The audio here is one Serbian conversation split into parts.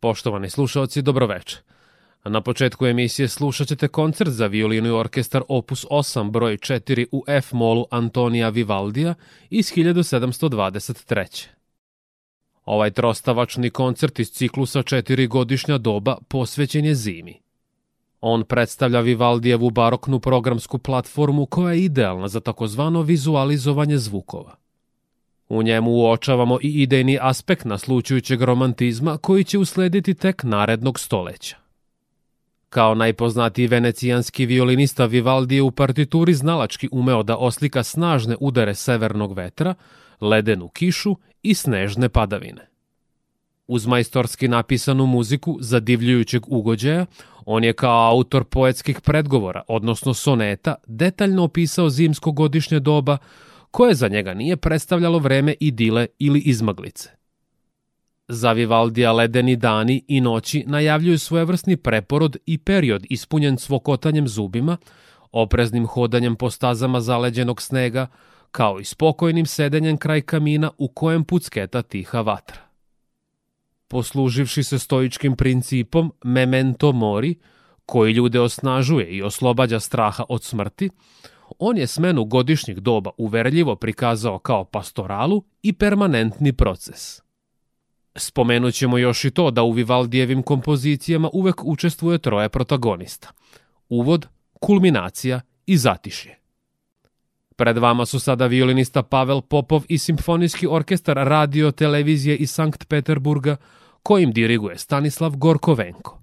Poštovani slušalci, dobroveče. Na početku emisije slušat ćete koncert za violinu i orkestar Opus 8 broj 4 u F-molu Antonija Vivaldija iz 1723. Ovaj trostavačni koncert iz ciklusa četiri godišnja doba posvećen je zimi. On predstavlja Vivaldijevu baroknu programsku platformu koja je idealna za takozvano vizualizovanje zvukova. U njemu uočavamo i idejni aspekt naslučujućeg romantizma koji će uslediti tek narednog stoleća. Kao najpoznatiji venecijanski violinista Vivaldi je u partituri znalački umeo da oslika snažne udare severnog vetra, ledenu kišu i snežne padavine. Uz majstorski napisanu muziku za divljujućeg ugođaja, on je kao autor poetskih predgovora, odnosno soneta, detaljno opisao zimsko godišnje doba, koje za njega nije predstavljalo vreme idile ili izmaglice. Za Vivaldija ledeni dani i noći najavljuju svojevrsni preporod i period ispunjen svokotanjem zubima, opreznim hodanjem po stazama zaleđenog snega, kao i spokojnim sedenjem kraj kamina u kojem pucketa tiha vatra. Posluživši se stoičkim principom memento mori, koji ljude osnažuje i oslobađa straha od smrti, on je smenu godišnjih doba uverljivo prikazao kao pastoralu i permanentni proces. Spomenut ćemo još i to da u Vivaldijevim kompozicijama uvek učestvuje troje protagonista. Uvod, kulminacija i zatišje. Pred vama su sada violinista Pavel Popov i simfonijski orkestar radio, televizije i Sankt Peterburga, kojim diriguje Stanislav Gorkovenko.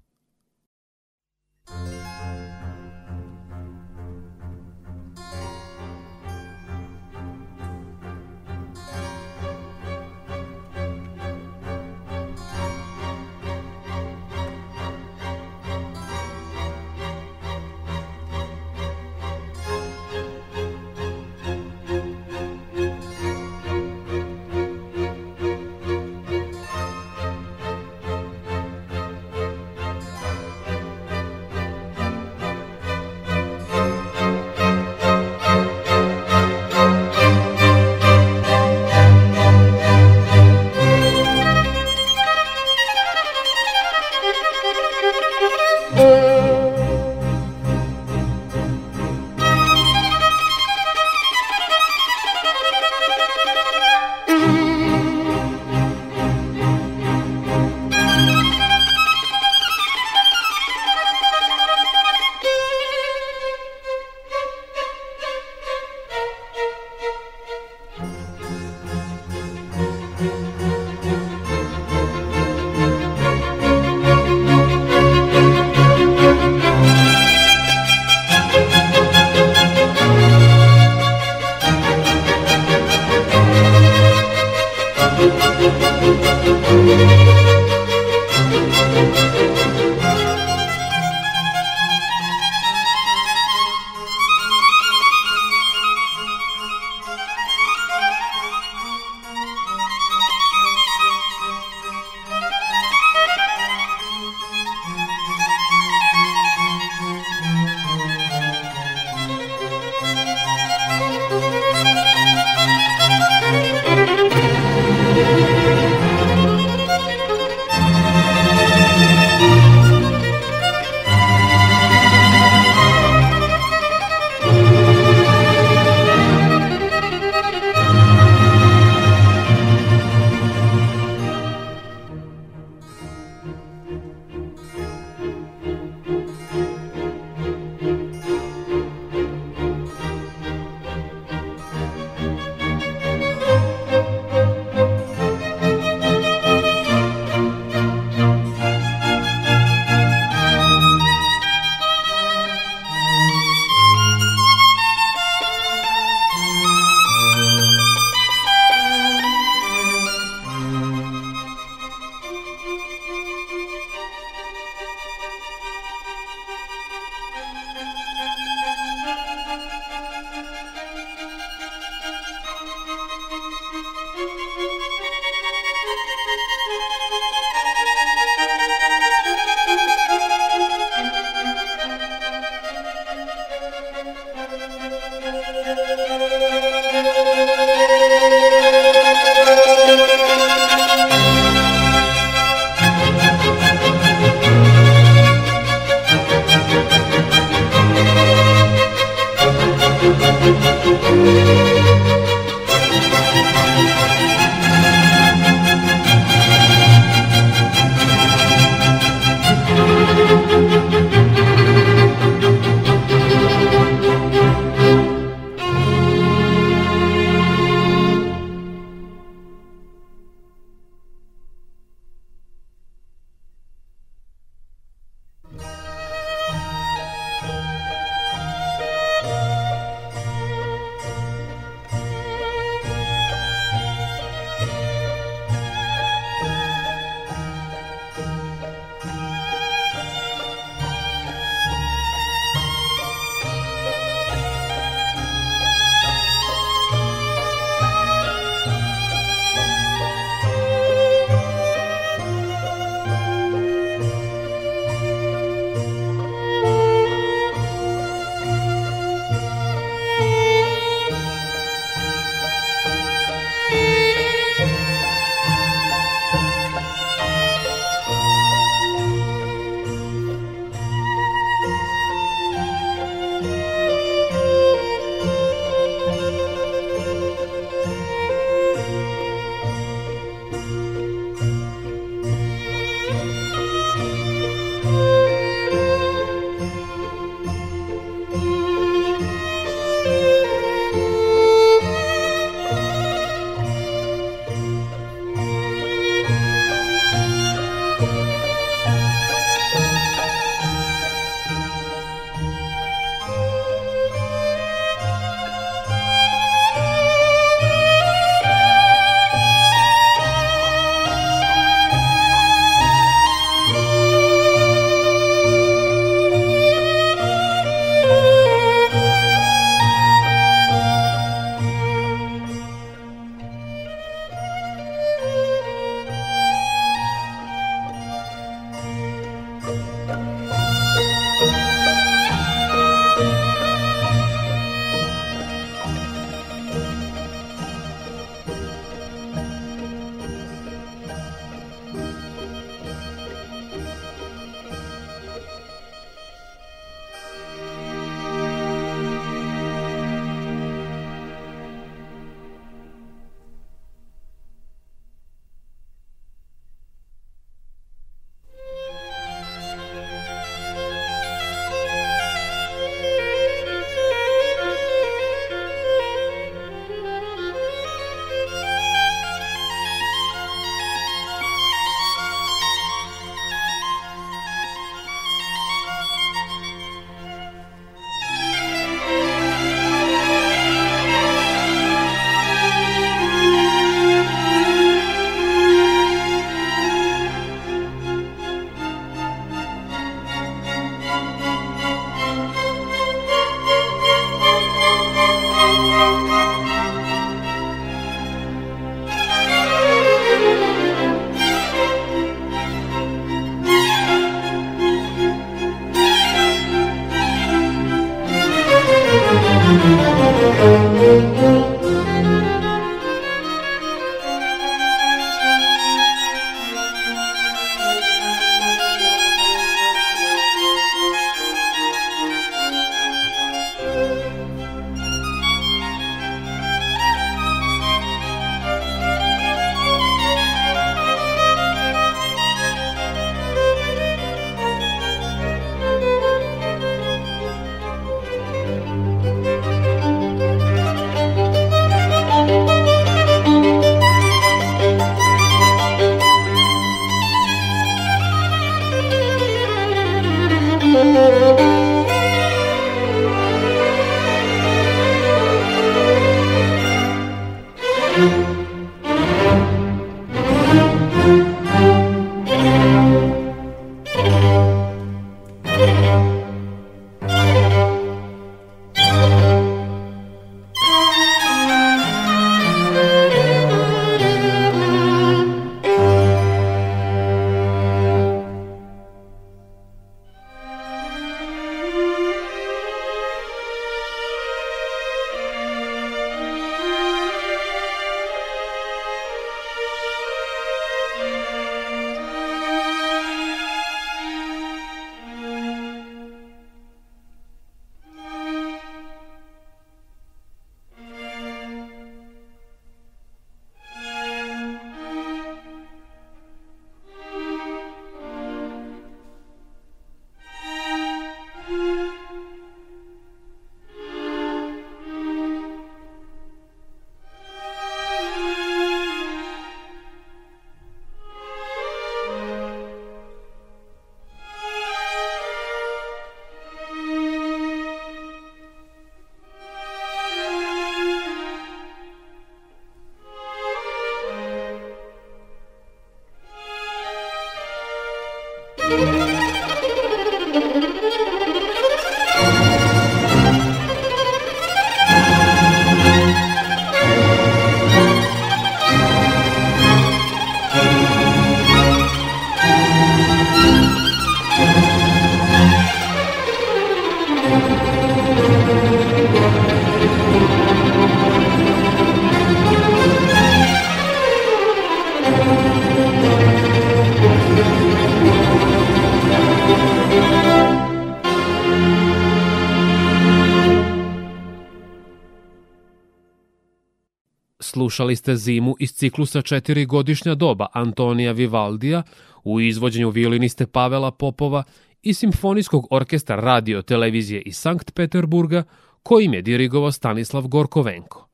Slušali ste zimu iz ciklusa Četiri godišnja doba Antonija Vivaldija u izvođenju violiniste Pavela Popova i Simfonijskog orkestra radio televizije iz Sankt Peterburga kojim je dirigovao Stanislav Gorkovenko.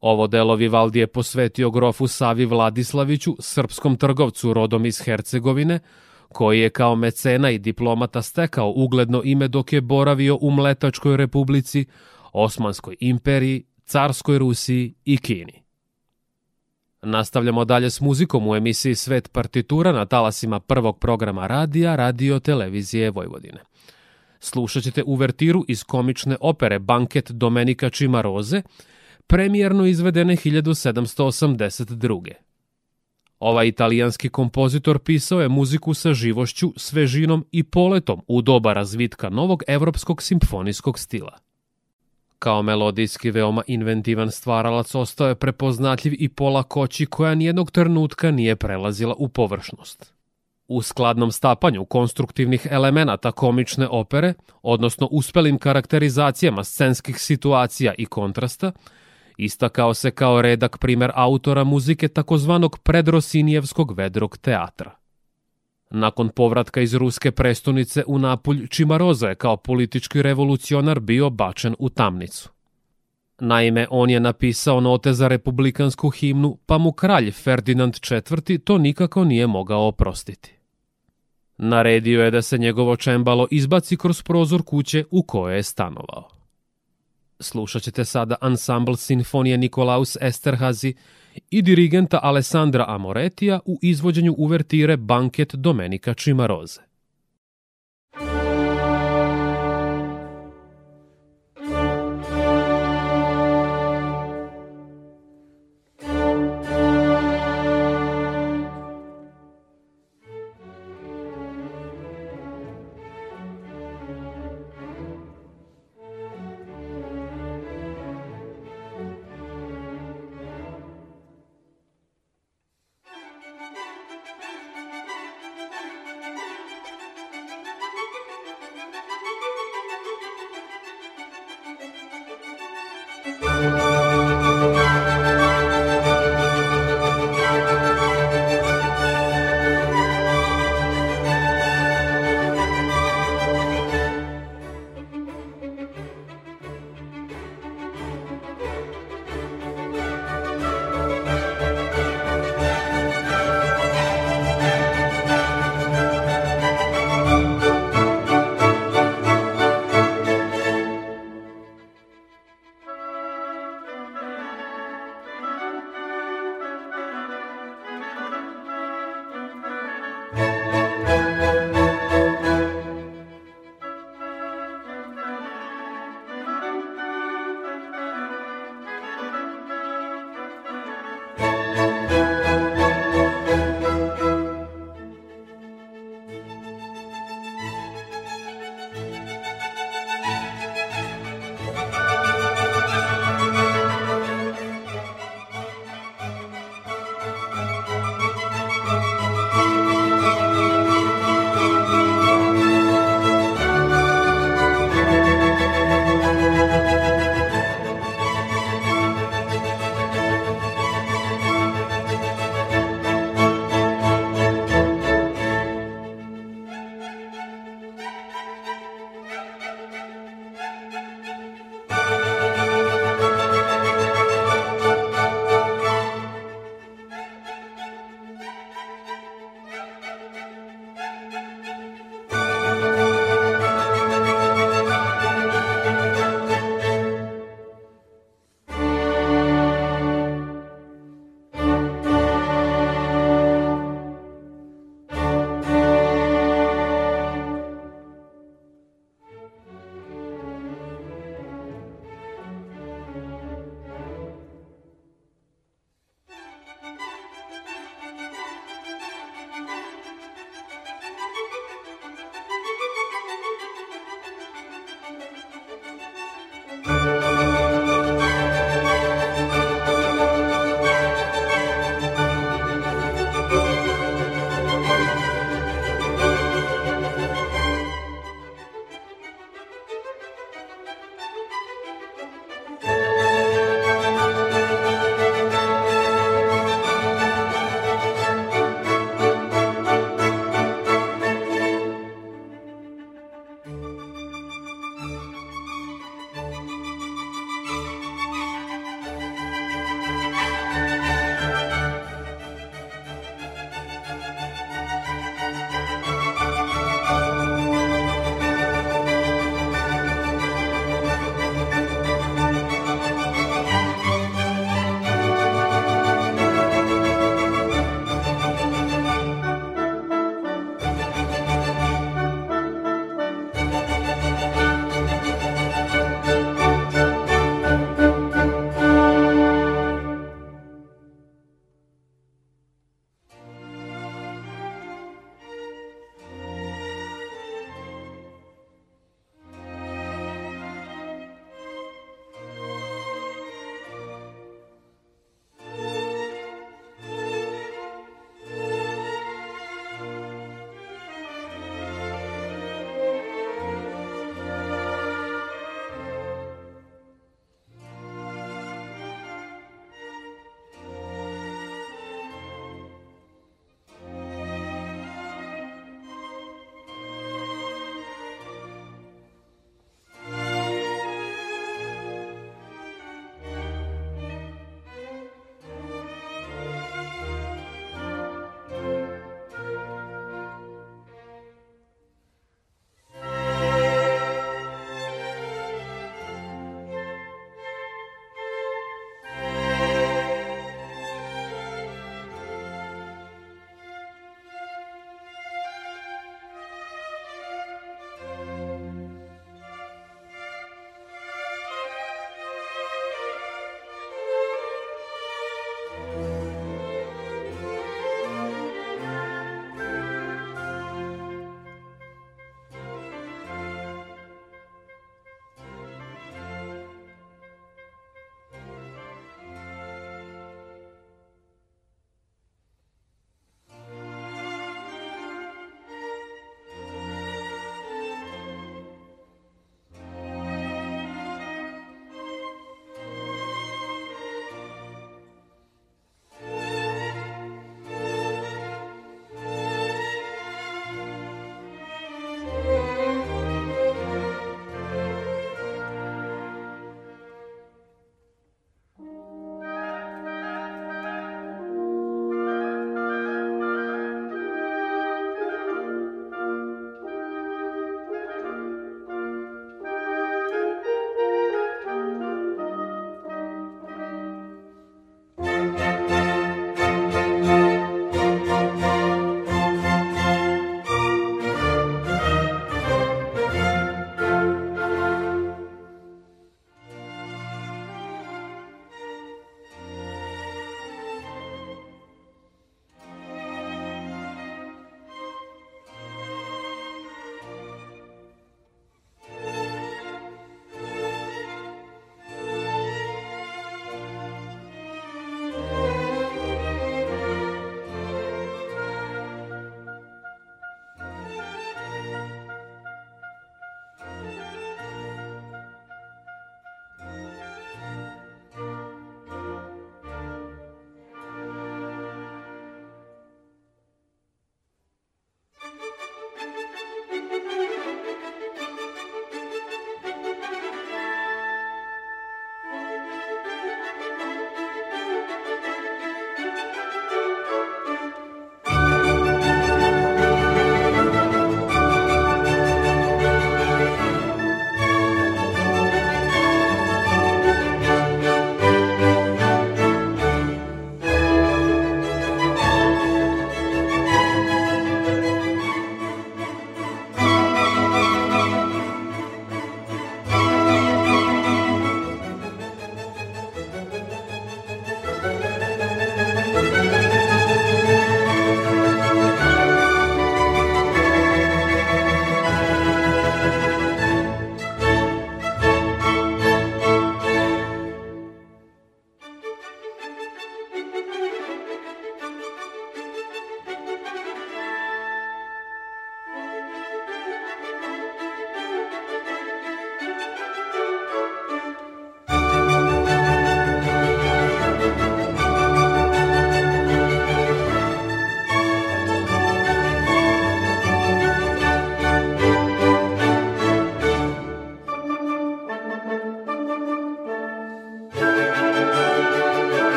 Ovo delo Vivaldi je posvetio grofu Savi Vladislaviću, srpskom trgovcu rodom iz Hercegovine, koji je kao mecena i diplomata stekao ugledno ime dok je boravio u Mletačkoj republici, Osmanskoj imperiji carskoj Rusiji i Kini. Nastavljamo dalje s muzikom u emisiji Svet partitura na talasima prvog programa radija Radio Televizije Vojvodine. Slušat ćete uvertiru iz komične opere Banket Domenika Čimaroze, premijerno izvedene 1782. Ovaj italijanski kompozitor pisao je muziku sa živošću, svežinom i poletom u doba razvitka novog evropskog simfonijskog stila. Kao melodijski veoma inventivan stvaralac ostao je prepoznatljiv i po lakoći koja nijednog trenutka nije prelazila u površnost. U skladnom stapanju konstruktivnih elemenata komične opere, odnosno uspelim karakterizacijama scenskih situacija i kontrasta, istakao se kao redak primer autora muzike takozvanog predrosinijevskog vedrog teatra – Nakon povratka iz ruske prestonice u Napulj, Čimaroza je kao politički revolucionar bio bačen u tamnicu. Naime, on je napisao note za republikansku himnu, pa mu kralj Ferdinand IV. to nikako nije mogao oprostiti. Naredio je da se njegovo čembalo izbaci kroz prozor kuće u kojoj je stanovao. Slušat ćete sada ansambl Sinfonije Nikolaus Esterhazi, i dirigenta Alessandra Amoretija u izvođenju uvertire Banket Domenika Čimaroze.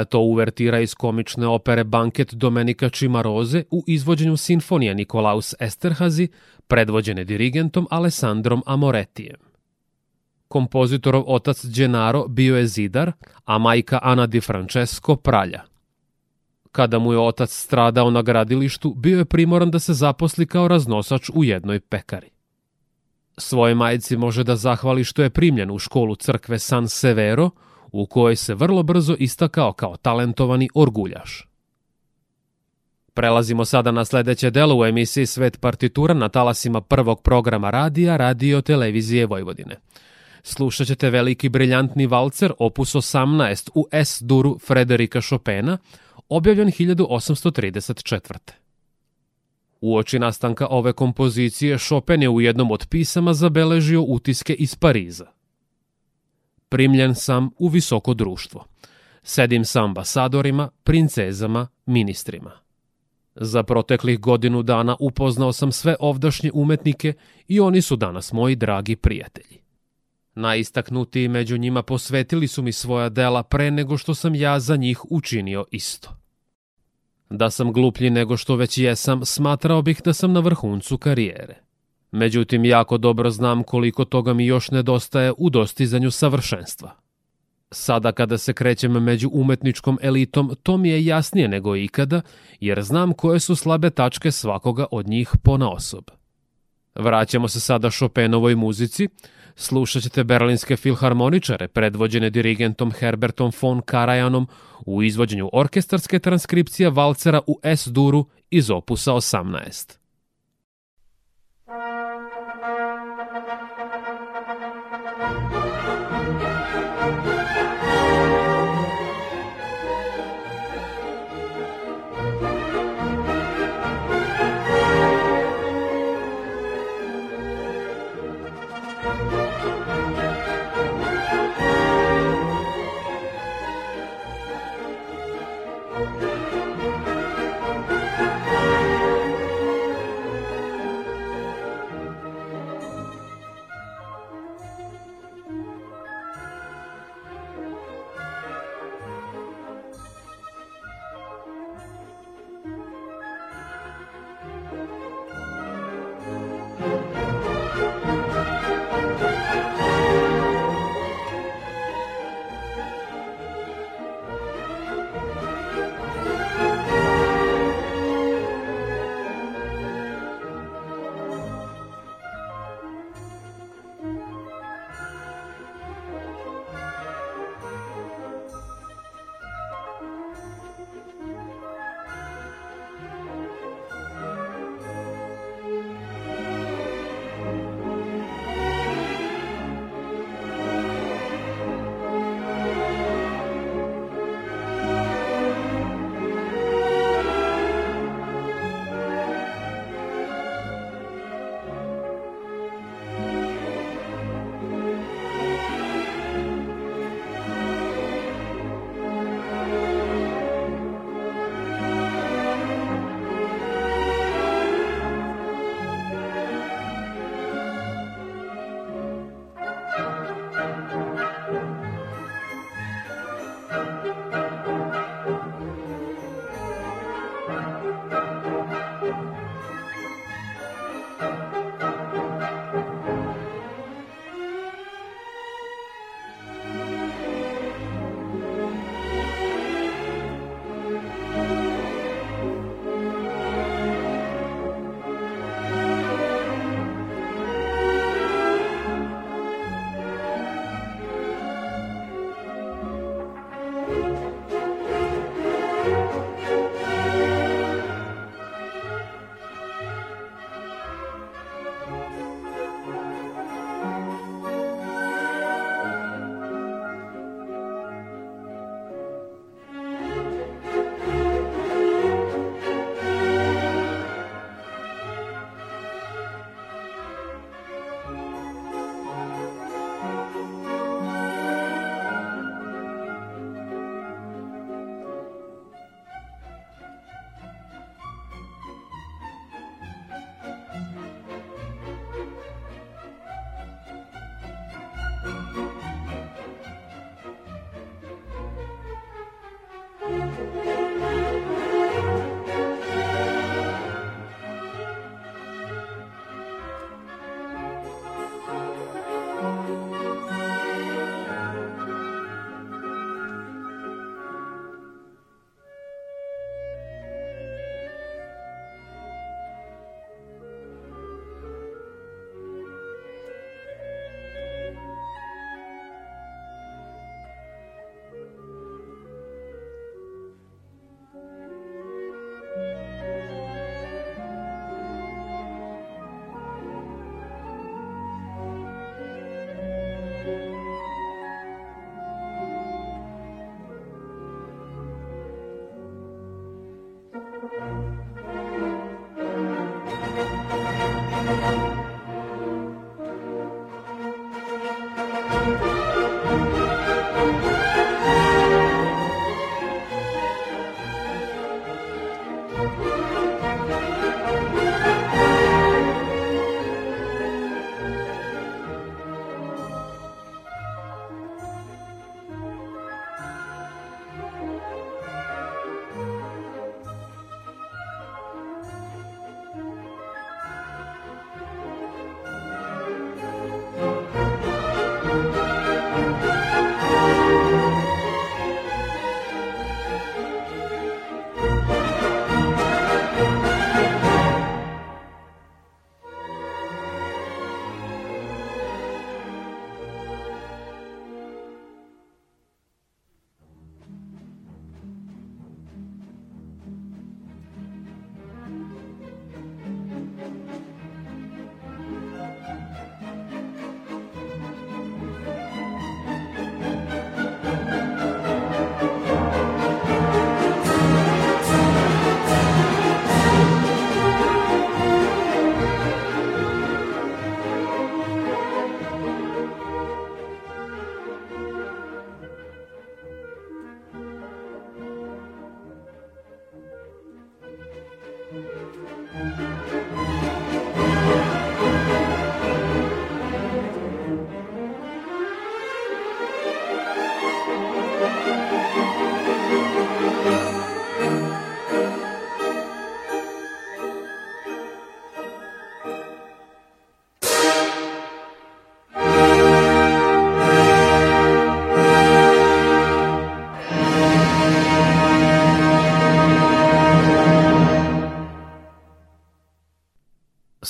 je to uvertira iz komične opere Banket Domenika Čimaroze u izvođenju sinfonije Nikolaus Esterhazi, predvođene dirigentom Alessandrom Amoretijem. Kompozitorov otac Gennaro bio je zidar, a majka Ana di Francesco pralja. Kada mu je otac stradao na gradilištu, bio je primoran da se zaposli kao raznosač u jednoj pekari. Svoje majci može da zahvali što je primljen u školu crkve San Severo – u kojoj se vrlo brzo istakao kao talentovani orguljaš. Prelazimo sada na sledeće delo u emisiji Svet partitura na talasima prvog programa radija Radio Televizije Vojvodine. Slušat ćete veliki briljantni valcer opus 18 u S-duru Frederika Chopina, objavljen 1834. Uoči nastanka ove kompozicije Chopin je u jednom od pisama zabeležio utiske iz Pariza – primljen sam u visoko društvo. Sedim sa ambasadorima, princezama, ministrima. Za proteklih godinu dana upoznao sam sve ovdašnje umetnike i oni su danas moji dragi prijatelji. Najistaknutiji među njima posvetili su mi svoja dela pre nego što sam ja za njih učinio isto. Da sam gluplji nego što već jesam, smatrao bih da sam na vrhuncu karijere. Međutim, jako dobro znam koliko toga mi još nedostaje u dostizanju savršenstva. Sada kada se krećem među umetničkom elitom, to mi je jasnije nego ikada, jer znam koje su slabe tačke svakoga od njih pona osob. Vraćamo se sada Chopinovoj muzici, slušat ćete berlinske filharmoničare predvođene dirigentom Herbertom von Karajanom u izvođenju orkestarske transkripcije valcera u S-duru iz opusa 18.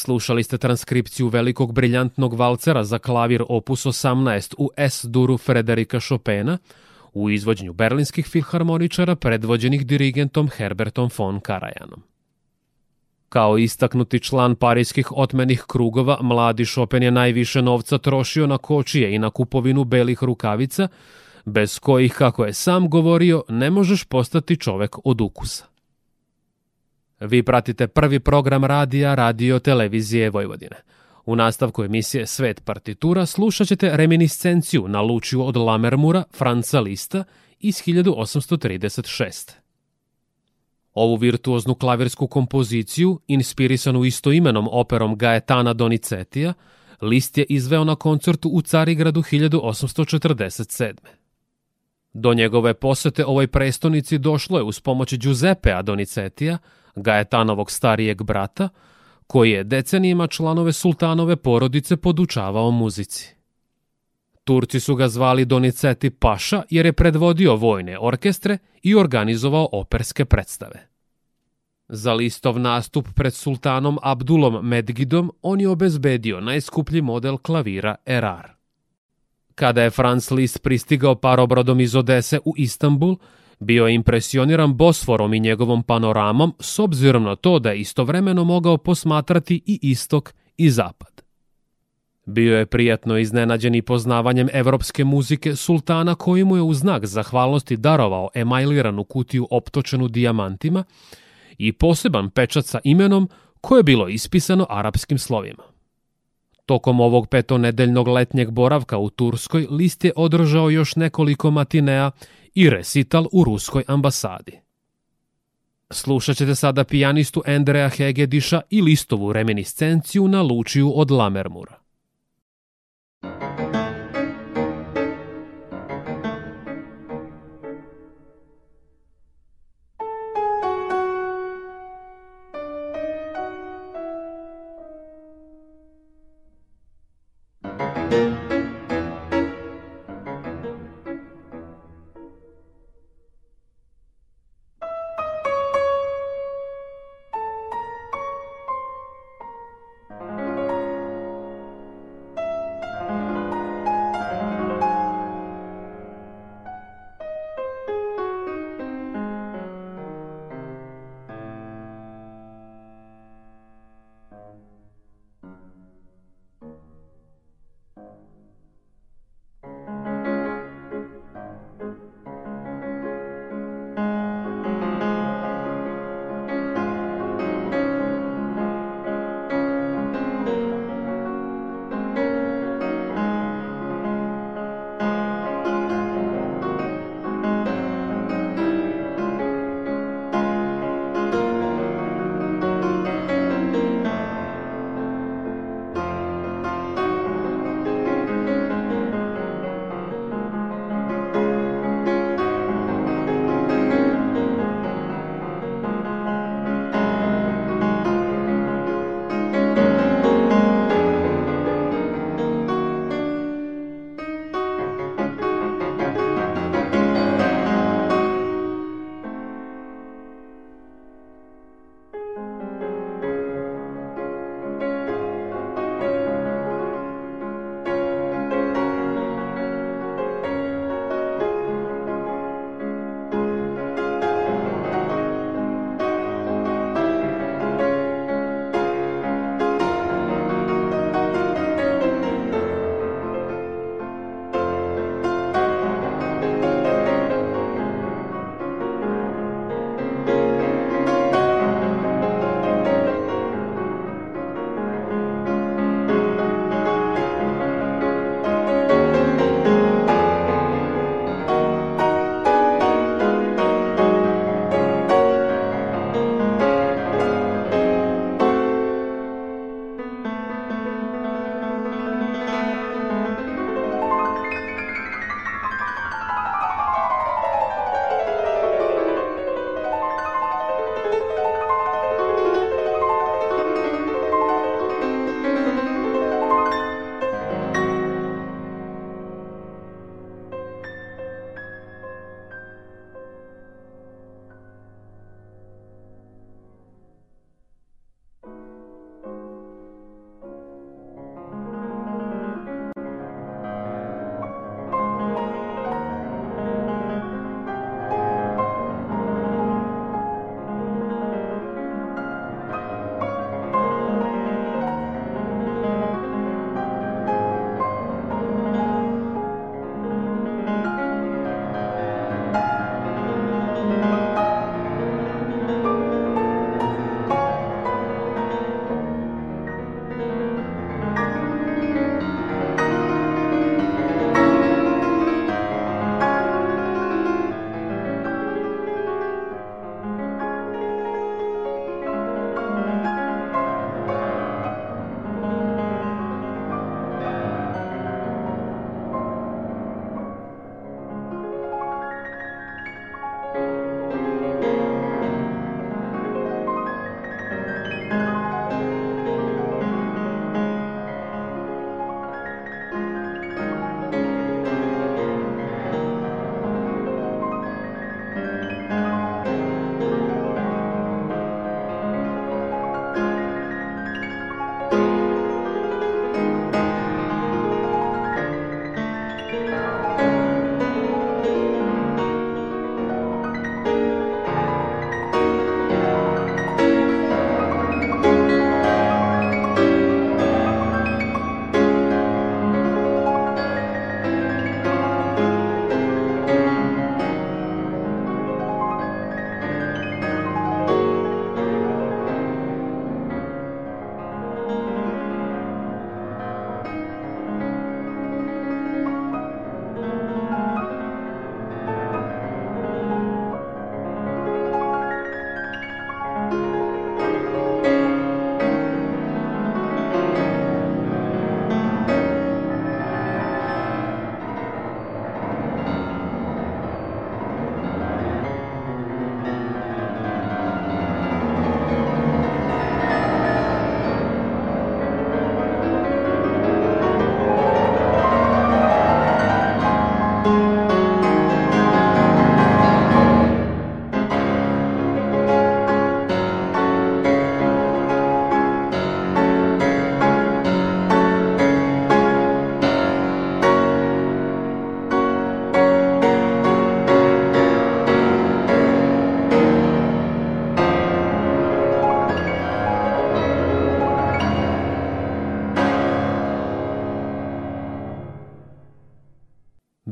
Slušali ste transkripciju velikog briljantnog valcera za klavir opus 18 u S-duru Frederika Chopina u izvođenju berlinskih filharmoničara predvođenih dirigentom Herbertom von Karajanom. Kao istaknuti član parijskih otmenih krugova, mladi Chopin je najviše novca trošio na kočije i na kupovinu belih rukavica, bez kojih, kako je sam govorio, ne možeš postati čovek od ukusa. Vi pratite prvi program radija Radio Televizije Vojvodine. U nastavku emisije Svet partitura slušat ćete reminiscenciju na lučju od Lamermura Franca Lista iz 1836. Ovu virtuoznu klavirsku kompoziciju, inspirisanu istoimenom operom Gaetana Donizetija, List je izveo na koncertu u Carigradu 1847. Do njegove posete ovoj prestonici došlo je uz pomoć Giuseppe Donicetija, Gajetanovog starijeg brata, koji je decenijima članove sultanove porodice podučavao muzici. Turci su ga zvali Doniceti Paša jer je predvodio vojne orkestre i organizovao operske predstave. Za listov nastup pred sultanom Abdulom Medgidom on je obezbedio najskuplji model klavira Erar. Kada je Franz Liszt pristigao parobrodom iz Odese u Istanbul, Bio je impresioniran Bosforom i njegovom panoramom s obzirom na to da je istovremeno mogao posmatrati i istok i zapad. Bio je prijatno iznenađen i poznavanjem evropske muzike sultana koji mu je u znak zahvalnosti darovao emajliranu kutiju optočenu dijamantima i poseban pečat sa imenom koje je bilo ispisano arapskim slovima. Tokom ovog petonedeljnog letnjeg boravka u Turskoj list je održao još nekoliko matineja i resital u ruskoj ambasadi. Slušat ćete sada pijanistu Endreja Hegediša i listovu reminiscenciju na Lučiju od Lamermura.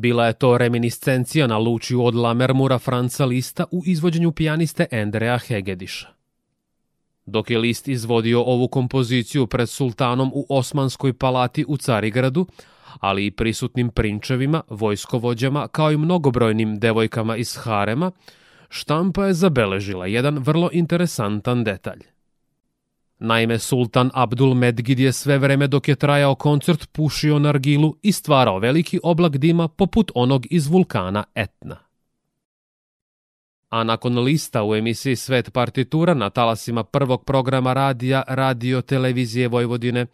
Bila je to reminiscencija na lučju od Lamermura Franca Lista u izvođenju pijaniste Endrea Hegediša. Dok je List izvodio ovu kompoziciju pred sultanom u Osmanskoj palati u Carigradu, ali i prisutnim prinčevima, vojskovođama, kao i mnogobrojnim devojkama iz Harema, štampa je zabeležila jedan vrlo interesantan detalj – Naime, sultan Abdul Medgid je sve vreme dok je trajao koncert pušio nargilu i stvarao veliki oblak dima poput onog iz vulkana Etna. A nakon lista u emisiji Svet partitura na talasima prvog programa radija Radio Televizije Vojvodine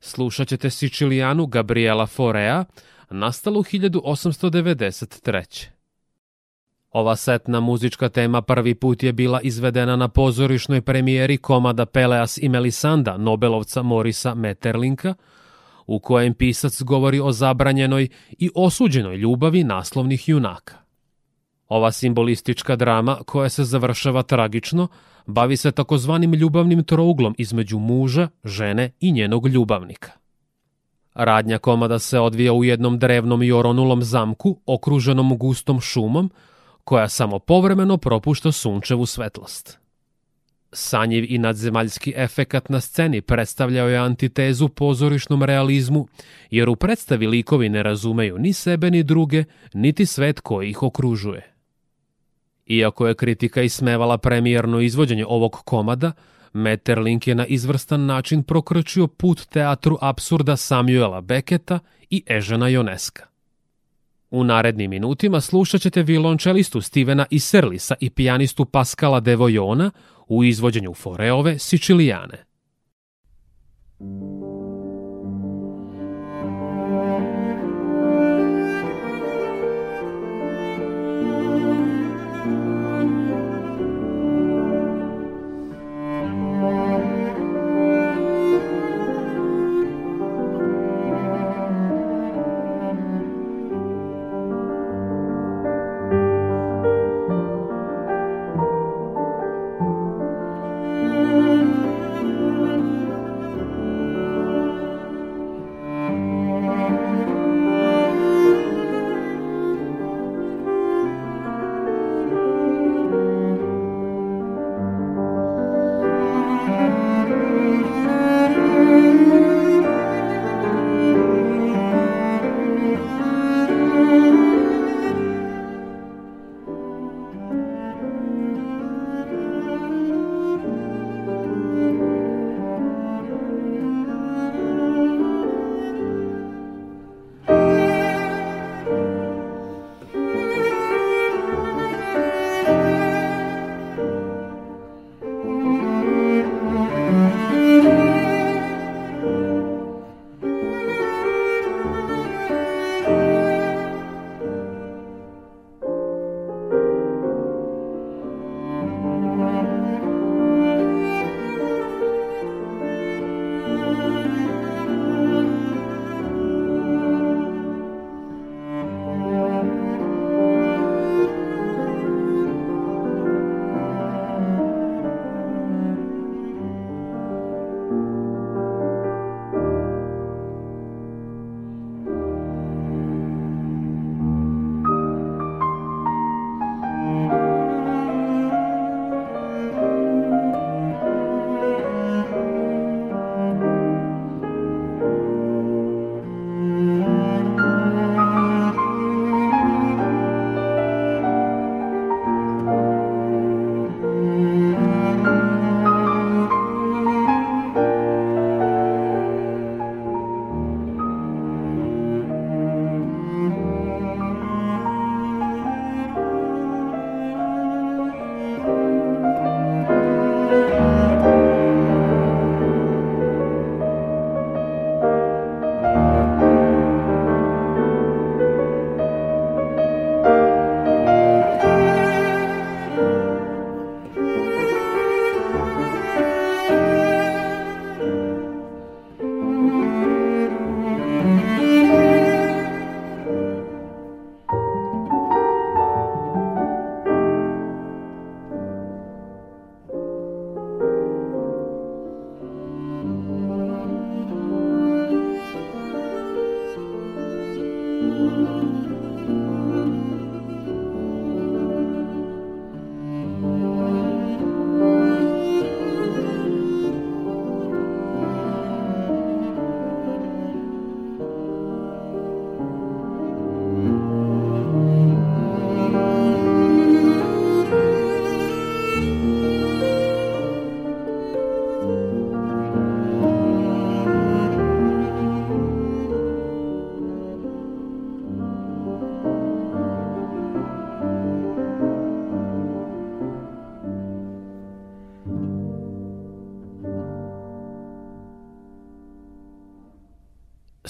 slušat ćete Sicilijanu Gabriela Forea, nastalu 1893. Ova setna muzička tema prvi put je bila izvedena na pozorišnoj premijeri komada Peleas i Melisanda Nobelovca Morisa Meterlinka, u kojem pisac govori o zabranjenoj i osuđenoj ljubavi naslovnih junaka. Ova simbolistička drama, koja se završava tragično, bavi se takozvanim ljubavnim trouglom između muža, žene i njenog ljubavnika. Radnja komada se odvija u jednom drevnom i oronulom zamku, okruženom gustom šumom, koja samo povremeno propušta sunčevu svetlost. Sanjiv i nadzemaljski efekat na sceni predstavljao je antitezu pozorišnom realizmu, jer u predstavi likovi ne razumeju ni sebe ni druge, niti svet koji ih okružuje. Iako je kritika ismevala premijerno izvođenje ovog komada, Metterlink je na izvrstan način prokrčio put teatru absurda Samuela Beketa i Ežena Joneska. U narednim minutima slušat ćete violončelistu Stevena Iserlisa i pijanistu Paskala Devojona u izvođenju Foreove Sicilijane. Thank you.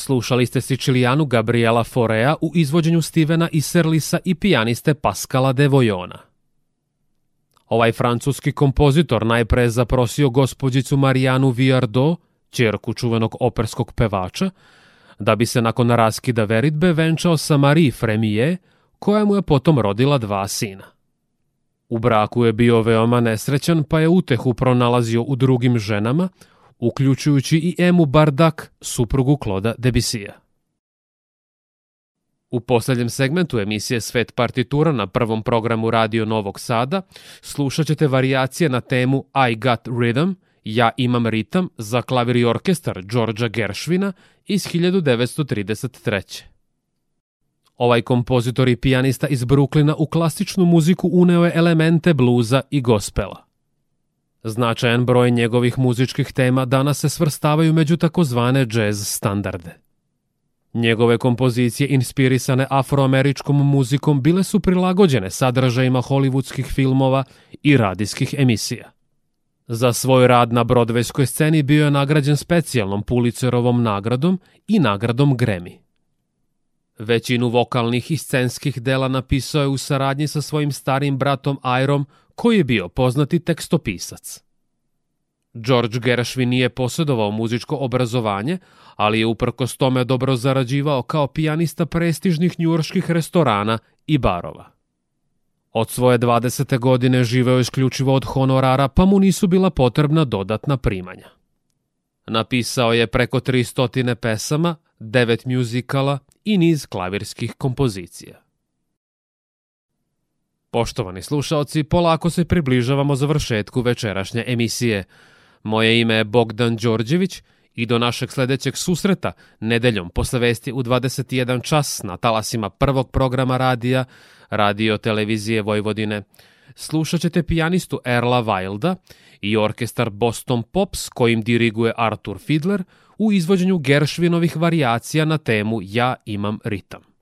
Slušali ste Sicilijanu Gabriela Forea u izvođenju Stevena Iserlisa i pijaniste Pascala de Vojona. Ovaj francuski kompozitor najpre je zaprosio gospođicu Marijanu Viardot, čerku čuvenog operskog pevača, da bi se nakon raskida veritbe venčao sa Marie Fremije, koja mu je potom rodila dva sina. U braku je bio veoma nesrećan, pa je utehu pronalazio u drugim ženama – uključujući i Emu Bardak, suprugu Kloda Debisija. U poslednjem segmentu emisije Svet partitura na prvom programu Radio Novog Sada slušat ćete varijacije na temu I Got Rhythm, Ja imam ritam za klavir i orkestar Đorđa Gershvina iz 1933. Ovaj kompozitor i pijanista iz Bruklina u klasičnu muziku uneo je elemente bluza i gospela. Značajan broj njegovih muzičkih tema danas se svrstavaju među takozvane jazz standarde. Njegove kompozicije inspirisane afroameričkom muzikom bile su prilagođene sadržajima hollywoodskih filmova i radijskih emisija. Za svoj rad na brodvejskoj sceni bio je nagrađen specijalnom Pulitzerovom nagradom i nagradom Grammy. Većinu vokalnih i scenskih dela napisao je u saradnji sa svojim starim bratom Airom koji je bio poznati tekstopisac. George Gershwin nije posjedovao muzičko obrazovanje, ali je uprkos tome dobro zarađivao kao pijanista prestižnih njurških restorana i barova. Od svoje 20. godine živeo isključivo od honorara, pa mu nisu bila potrebna dodatna primanja. Napisao je preko 300 pesama, devet mjuzikala i niz klavirskih kompozicija. Poštovani slušaoci, polako se približavamo završetku večerašnje emisije. Moje ime je Bogdan Đorđević i do našeg sledećeg susreta, nedeljom posle vesti u 21 čas na talasima prvog programa radija, radio televizije Vojvodine. Slušat ćete pijanistu Erla Wilda i orkestar Boston Pops kojim diriguje Artur Fidler u izvođenju Gershvinovih variacija na temu Ja imam ritam.